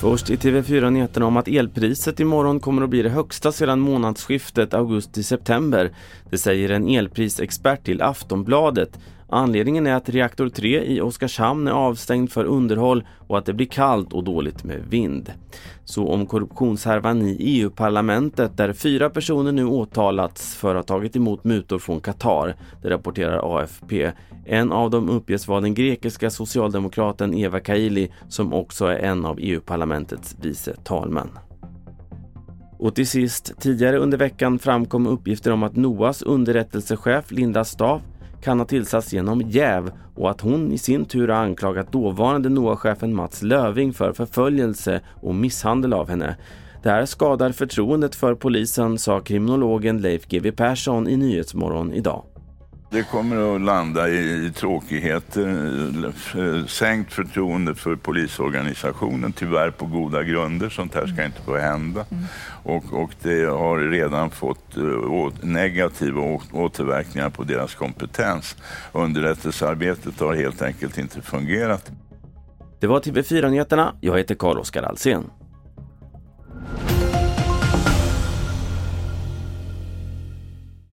Först i TV4-nyheterna om att elpriset imorgon kommer att bli det högsta sedan månadsskiftet augusti-september. Det säger en elprisexpert till Aftonbladet. Anledningen är att reaktor 3 i Oskarshamn är avstängd för underhåll och att det blir kallt och dåligt med vind. Så om korruptionshärvan i EU-parlamentet där fyra personer nu åtalats för att ha tagit emot mutor från Qatar, det rapporterar AFP. En av dem uppges vara den grekiska socialdemokraten Eva Kaili som också är en av EU-parlamentets vice talmän. Och till sist, tidigare under veckan framkom uppgifter om att NOAs underrättelsechef Linda Staff kan ha tillsatts genom jäv och att hon i sin tur har anklagat dåvarande NOA-chefen Mats Löving för förföljelse och misshandel av henne. Det här skadar förtroendet för polisen, sa kriminologen Leif GW Persson i Nyhetsmorgon idag. Det kommer att landa i tråkigheter, sänkt förtroende för polisorganisationen, tyvärr på goda grunder. Sånt här ska inte få hända. Mm. Och, och det har redan fått uh, negativa återverkningar på deras kompetens. Underrättelsearbetet har helt enkelt inte fungerat. Det var TV4-nyheterna. Jag heter Carl-Oskar Alsen.